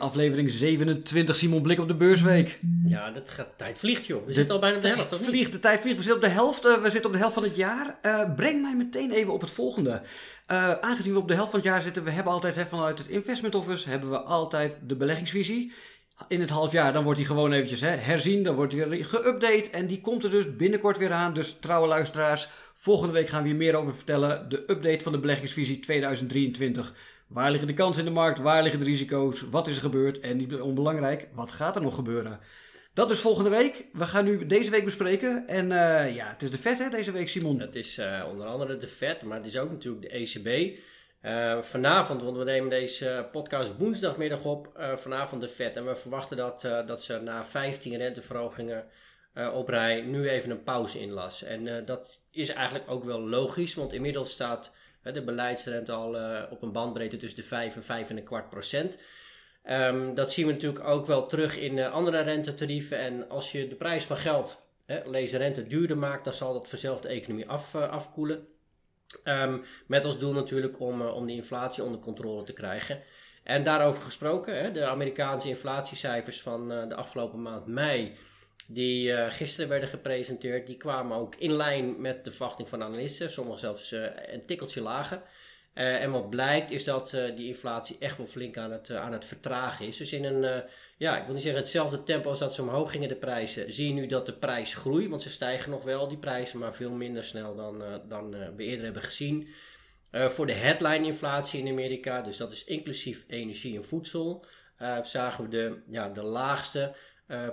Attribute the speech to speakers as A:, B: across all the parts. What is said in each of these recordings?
A: aflevering 27. Simon Blik op de beursweek.
B: Ja, dat gaat, tijd vliegt joh. We zitten al bijna op de helft?
A: Vliegt, de tijd vliegt. We zitten op de helft, eh, we zitten op de helft van het jaar. Eh, breng mij meteen even op het volgende. Eh, aangezien we op de helft van het jaar zitten, we hebben altijd hè, vanuit het Investment Office hebben we altijd de beleggingsvisie. In het half jaar dan wordt die gewoon eventjes hè, herzien, dan wordt die weer geüpdate en die komt er dus binnenkort weer aan. Dus trouwe luisteraars, volgende week gaan we hier meer over vertellen. De update van de beleggingsvisie 2023. Waar liggen de kansen in de markt? Waar liggen de risico's? Wat is er gebeurd? En niet onbelangrijk, wat gaat er nog gebeuren? Dat dus volgende week. We gaan nu deze week bespreken. En eh, ja, het is de vet hè, deze week, Simon.
B: Het is uh, onder andere de Fed, maar het is ook natuurlijk de ECB. Uh, vanavond, want we nemen deze podcast woensdagmiddag op, vanavond de Fed. En we verwachten dat, dat ze na 15 renteverhogingen op rij nu even een pauze inlassen. En dat is eigenlijk ook wel logisch, want inmiddels staat de beleidsrente al uh, op een bandbreedte tussen de 5 en 5 en een kwart procent. Um, dat zien we natuurlijk ook wel terug in uh, andere rentetarieven. En als je de prijs van geld, hè, lees rente, duurder maakt, dan zal dat vanzelf de economie af, uh, afkoelen. Um, met als doel natuurlijk om, om de inflatie onder controle te krijgen. En daarover gesproken, hè, de Amerikaanse inflatiecijfers van de afgelopen maand mei die uh, gisteren werden gepresenteerd, die kwamen ook in lijn met de verwachting van analisten, sommigen zelfs uh, een tikkeltje lager. Uh, en wat blijkt is dat die inflatie echt wel flink aan het, aan het vertragen is. Dus in een, ja, ik wil niet zeggen hetzelfde tempo als dat ze omhoog gingen de prijzen, zie je nu dat de prijs groeit, want ze stijgen nog wel die prijzen, maar veel minder snel dan, dan we eerder hebben gezien. voor de headline inflatie in Amerika, dus dat is inclusief energie en voedsel, zagen we de, ja, de laagste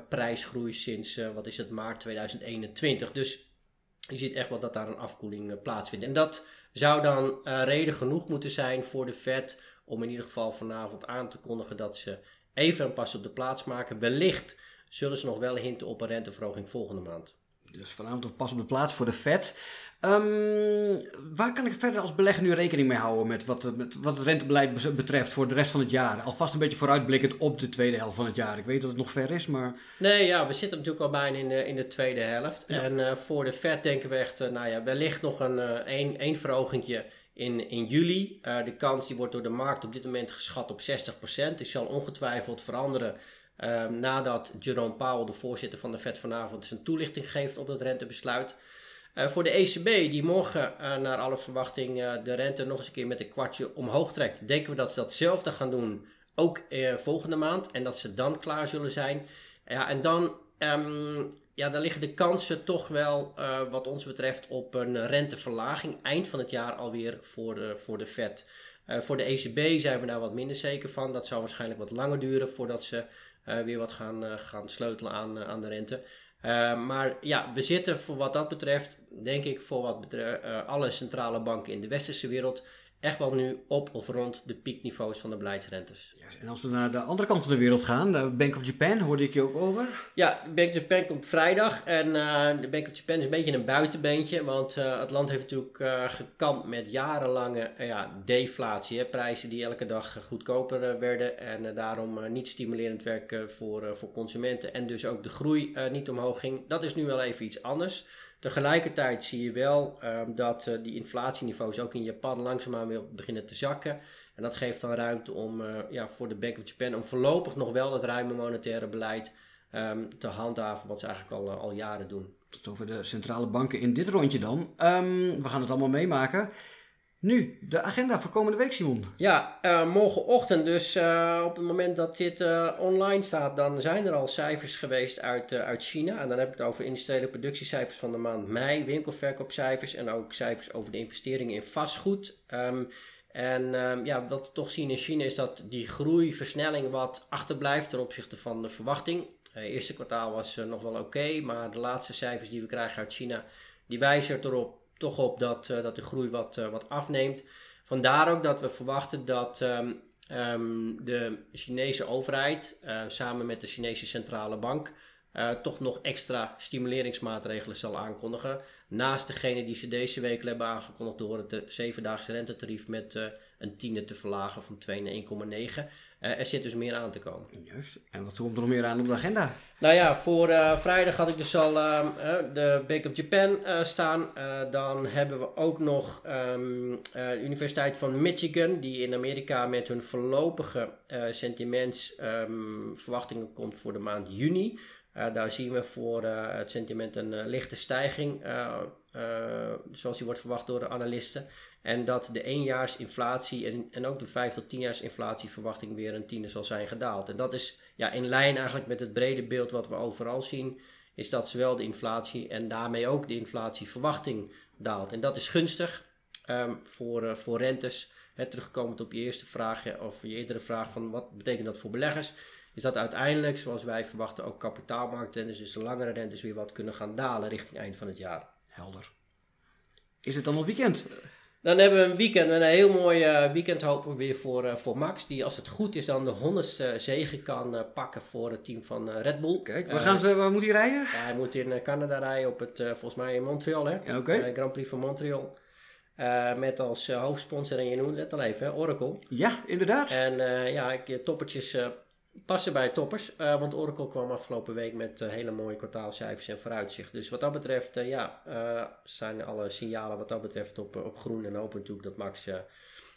B: prijsgroei sinds, uh, wat is het, maart 2021. Dus je ziet echt wel dat daar een afkoeling uh, plaatsvindt. En dat zou dan reden genoeg moeten zijn voor de Fed om in ieder geval vanavond aan te kondigen dat ze even een pas op de plaats maken. Wellicht zullen ze nog wel hinten op een renteverhoging volgende maand.
A: Dus vanavond pas op de plaats voor de Fed. Um, waar kan ik verder als belegger nu rekening mee houden met wat, met wat het rentebeleid betreft voor de rest van het jaar? Alvast een beetje vooruitblikkend op de tweede helft van het jaar. Ik weet dat het nog ver is, maar...
B: Nee, ja, we zitten natuurlijk al bijna in de, in de tweede helft. En uh, voor de Fed denken we echt, uh, nou ja, wellicht nog een uh, één, één verhogingje in, in juli. de kans die wordt door de markt op dit moment geschat op 60%. Die zal ongetwijfeld veranderen Um, nadat Jerome Powell, de voorzitter van de Fed, vanavond zijn toelichting geeft op dat rentebesluit. Uh, voor de ECB, die morgen uh, naar alle verwachting uh, de rente nog eens een keer met een kwartje omhoog trekt, denken we dat ze datzelfde gaan doen, ook volgende maand. En dat ze dan klaar zullen zijn. Ja, en dan, um, ja, dan liggen de kansen toch wel, wat ons betreft, op een renteverlaging eind van het jaar alweer voor de, voor de Fed. voor de ECB zijn we daar wat minder zeker van. Dat zou waarschijnlijk wat langer duren voordat ze weer wat gaan, uh, gaan sleutelen aan, uh, aan de rente. maar ja, we zitten voor wat dat betreft, denk ik, voor wat betreft alle centrale banken in de westerse wereld echt wel nu op of rond de piekniveaus van de beleidsrentes.
A: Ja, en als we naar de andere kant van de wereld gaan, de Bank of Japan, hoorde ik je ook over?
B: Ja, Bank of Japan komt vrijdag en uh, de Bank of Japan is een beetje een buitenbeentje, want uh, het land heeft natuurlijk uh, gekampt met jarenlange ja, deflatie, hè, prijzen die elke dag goedkoper werden en daarom niet stimulerend werken voor, voor consumenten en dus ook de groei niet omhoog ging. Dat is nu wel even iets anders. Tegelijkertijd zie je wel um, dat uh, die inflatieniveaus ook in Japan langzaamaan weer beginnen te zakken. En dat geeft dan ruimte om uh, ja, voor de Bank of Japan om voorlopig nog wel dat ruime monetaire beleid um, te handhaven, wat ze eigenlijk al, uh, al jaren doen.
A: Tot over de centrale banken in dit rondje dan. Um, we gaan het allemaal meemaken. Nu, de agenda voor komende week, Simon.
B: Ja, uh, morgenochtend, dus uh, op het moment dat dit uh, online staat, dan zijn er al cijfers geweest uit, uit China. En dan heb ik het over industriële productiecijfers van de maand mei, winkelverkoopcijfers en ook cijfers over de investeringen in vastgoed. Um, en um, ja, wat we toch zien in China is dat die groeiversnelling wat achterblijft ten opzichte van de verwachting. Het eerste kwartaal was nog wel oké, maar de laatste cijfers die we krijgen uit China, die wijzen erop toch op dat, uh, dat de groei wat, uh, wat afneemt. Vandaar ook dat we verwachten dat um, um, de Chinese overheid uh, samen met de Chinese centrale bank toch nog extra stimuleringsmaatregelen zal aankondigen. Naast degene die ze deze week hebben aangekondigd door het zevendaagse rentetarief met een tiende te verlagen van 2 naar 1,9. Er zit dus meer aan te komen.
A: Juist. En wat komt er nog meer aan op de agenda?
B: Nou ja, voor vrijdag had ik dus al de Bank of Japan staan. dan hebben we ook nog um, de Universiteit van Michigan, die in Amerika met hun voorlopige sentimentsverwachtingen komt voor de maand juni. daar zien we voor het sentiment een lichte stijging, zoals die wordt verwacht door de analisten. En dat de éénjaarsinflatie en, en ook de 5 tot 10 inflatieverwachting weer een tiende zal zijn gedaald. En dat is ja, in lijn eigenlijk met het brede beeld wat we overal zien, is dat zowel de inflatie en daarmee ook de inflatieverwachting daalt. En dat is gunstig ehm, voor, uh, voor rentes. He, terugkomend op je eerste vraag, of je eerdere vraag van wat betekent dat voor beleggers, is dat uiteindelijk, zoals wij verwachten, ook kapitaalmarktrentes, dus de langere rentes weer wat kunnen gaan dalen richting eind van het jaar.
A: Helder. Is het dan al weekend?
B: Dan hebben we een weekend, een heel mooi uh, weekend hopen we weer voor, uh, voor Max. Die als het goed is dan de honderdste zegen kan pakken voor het team van Red Bull.
A: Kijk, waar, gaan ze, waar moet hij rijden?
B: Ja, hij moet in Canada rijden op het, volgens mij in Montreal hè.
A: Ja, okay.
B: Grand Prix van Montreal. met als hoofdsponsor, en je noemde het al even, Oracle.
A: Ja, inderdaad.
B: En ja, ik, toppertjes passen bij toppers. Uh, want Oracle kwam afgelopen week met uh, hele mooie kwartaalcijfers en vooruitzicht. Dus wat dat betreft, uh, ja, zijn alle signalen wat dat betreft op, op groen. En hopen natuurlijk dat Max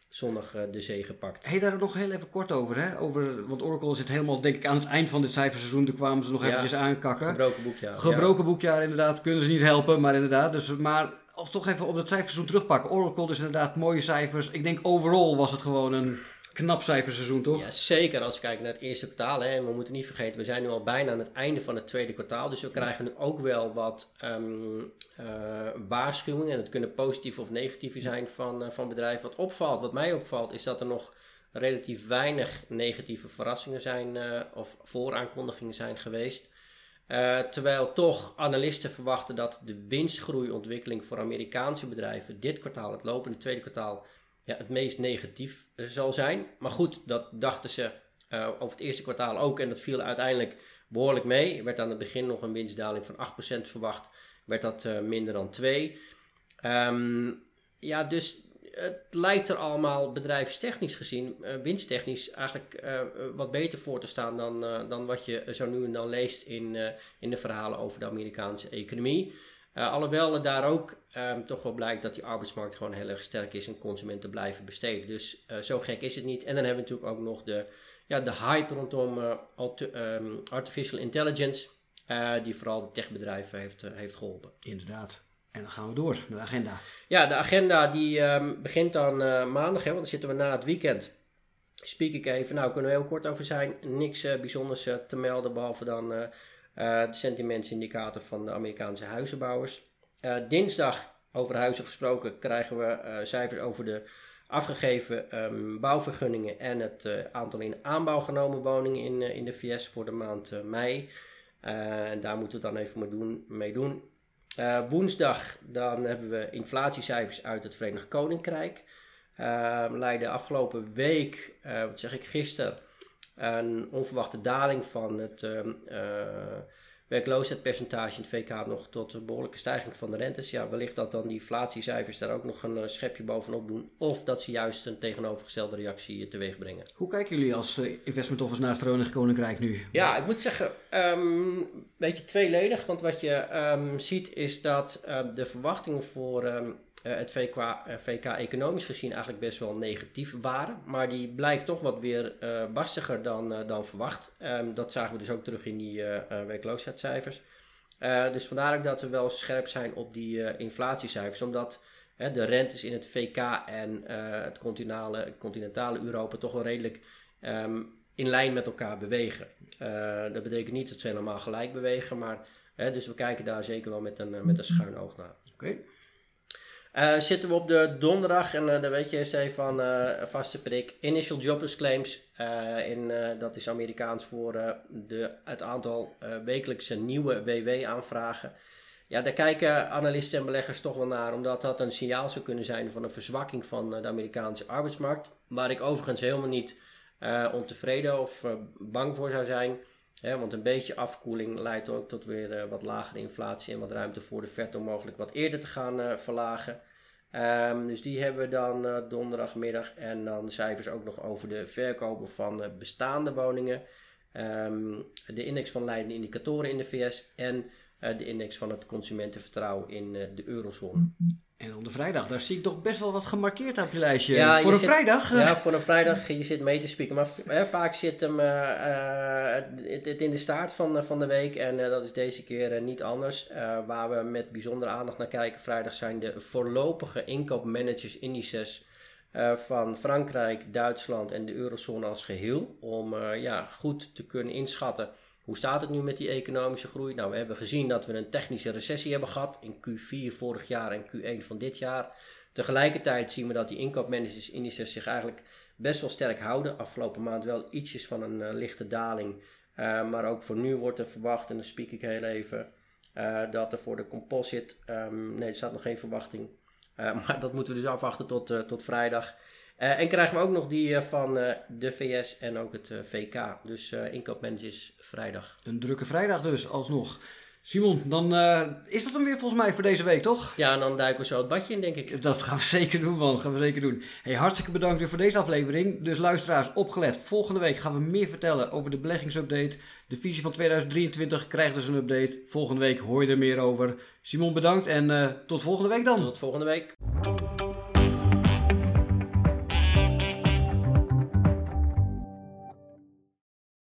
B: zondag de zege pakt.
A: Hey, daar nog heel even kort over, hè? over. Want Oracle zit helemaal, denk ik, aan het eind van dit cijferseizoen. Toen kwamen ze nog ja, eventjes aankakken.
B: Gebroken boekjaar.
A: Gebroken ja. boekjaar, inderdaad. Kunnen ze niet helpen, maar inderdaad. Dus, maar toch even op dat cijferseizoen terugpakken. Oracle dus inderdaad mooie cijfers. Ik denk overal was het gewoon een knap cijferseizoen, toch?
B: Ja, zeker als we kijken naar het eerste kwartaal. Hè. En we moeten niet vergeten, we zijn nu al bijna aan het einde van het tweede kwartaal. Dus we krijgen nu ook wel wat um, uh, waarschuwingen. En het kunnen positieve of negatieve zijn van, uh, van bedrijven. Wat opvalt, wat mij opvalt, is dat er nog relatief weinig negatieve verrassingen zijn uh, of vooraankondigingen zijn geweest. terwijl toch analisten verwachten dat de winstgroeiontwikkeling voor Amerikaanse bedrijven dit kwartaal, het lopende tweede kwartaal, het meest negatief eh, zal zijn. Maar goed, dat dachten ze uh, over het eerste kwartaal ook. En dat viel uiteindelijk behoorlijk mee. Er werd aan het begin nog een winstdaling van 8% verwacht. Werd dat uh, minder dan 2. Um, ehm, ja, dus het lijkt er allemaal bedrijfstechnisch gezien, uh, winsttechnisch, eigenlijk wat beter voor te staan dan, dan wat je zo nu en dan leest in, in de verhalen over de Amerikaanse economie. Uh, alhoewel daar ook um, toch wel blijkt dat die arbeidsmarkt gewoon heel erg sterk is en consumenten blijven besteden. Dus uh, zo gek is het niet. En dan hebben we natuurlijk ook nog de, ja, de hype rondom uh, um, artificial intelligence, die vooral de techbedrijven heeft, heeft geholpen.
A: Inderdaad. En dan gaan we door naar de agenda.
B: Ja, de agenda die um, begint dan maandag, hè, want dan zitten we na het weekend. Speak ik even, nou kunnen we heel kort over zijn. Niks bijzonders te melden, behalve dan de sentimentsindicator van de Amerikaanse huizenbouwers. Uh, dinsdag, over huizen gesproken, krijgen we uh, cijfers over de afgegeven um, bouwvergunningen en het aantal in aanbouw genomen woningen in, in de VS voor de maand mei. en daar moeten we dan even mee doen. Woensdag dan hebben we inflatiecijfers uit het Verenigd Koninkrijk. Uh, leidde afgelopen week, wat zeg ik gisteren, een onverwachte daling van het uh, werkloosheidspercentage in het VK nog tot een behoorlijke stijging van de rentes. Ja, wellicht dat dan die inflatiecijfers daar ook nog een uh, schepje bovenop doen. Of dat ze juist een tegenovergestelde reactie teweeg brengen.
A: Hoe kijken jullie als investment office naar het Verenigd Koninkrijk nu?
B: Ja, ik moet zeggen, um, een beetje tweeledig. Want wat je um, ziet is dat uh, de verwachtingen voor um, uh, het VK, uh, VK, economisch gezien eigenlijk best wel negatief waren. Maar die blijkt toch wat weer uh, barstiger dan, dan verwacht. Um, dat zagen we dus ook terug in die werkloosheidscijfers. dus vandaar ook dat we wel scherp zijn op die inflatiecijfers. Omdat de rentes in het VK en het continentale, continentale Europa toch wel redelijk um, in lijn met elkaar bewegen. dat betekent niet dat ze helemaal gelijk bewegen. Maar, dus we kijken daar zeker wel met een, met een schuin oog naar.
A: Oké.
B: Uh, zitten we op de donderdag en uh, je Steve van uh, vaste prik. Initial jobless claims. in, dat is Amerikaans voor de, het aantal wekelijkse nieuwe WW-aanvragen. Ja, daar kijken analisten en beleggers toch wel naar, omdat dat een signaal zou kunnen zijn van een verzwakking van de Amerikaanse arbeidsmarkt. Waar ik overigens helemaal niet ontevreden of bang voor zou zijn. Want een beetje afkoeling leidt ook tot weer wat lagere inflatie en wat ruimte voor de Fed om mogelijk wat eerder te gaan verlagen. Ehm, dus die hebben we dan donderdagmiddag. En dan de cijfers ook nog over de verkopen van bestaande woningen. Ehm, de index van leidende indicatoren in de VS en de index van het consumentenvertrouwen in de eurozone.
A: En op de vrijdag, daar zie ik toch best wel wat gemarkeerd op je lijstje. Ja, voor een vrijdag?
B: Ja, voor een vrijdag, je zit mee te spieken. Maar vaak zit hem uh, het, het, in de staart van, van de week. En dat is deze keer niet anders. waar we met bijzondere aandacht naar kijken vrijdag zijn de voorlopige inkoopmanagersindices uh, van Frankrijk, Duitsland en de eurozone als geheel. Om ja, goed te kunnen inschatten hoe staat het nu met die economische groei. Nou, we hebben gezien dat we een technische recessie hebben gehad in Q4 vorig jaar en Q1 van dit jaar. Tegelijkertijd zien we dat die inkoopmanagersindices zich eigenlijk best wel sterk houden. Afgelopen maand wel ietsjes van een uh, lichte daling. maar ook voor nu wordt er verwacht, en dan speak ik heel even, dat er voor de composite, um, nee er staat nog geen verwachting, eh, maar dat moeten we dus afwachten tot, eh, tot vrijdag. Eh, en krijgen we ook nog die van de VS en ook het VK. Dus inkoopmanagers vrijdag.
A: Een drukke vrijdag dus, alsnog. Simon, dan is dat hem weer volgens mij voor deze week, toch?
B: Ja, en dan duiken we zo het badje in, denk ik.
A: Dat gaan we zeker doen, man. Dat gaan we zeker doen. Hey, hartstikke bedankt weer voor deze aflevering. Dus luisteraars, opgelet. Volgende week gaan we meer vertellen over de beleggingsupdate. De visie van 2023 krijgt dus een update. Volgende week hoor je er meer over. Simon, bedankt en tot volgende week dan.
B: Tot volgende week.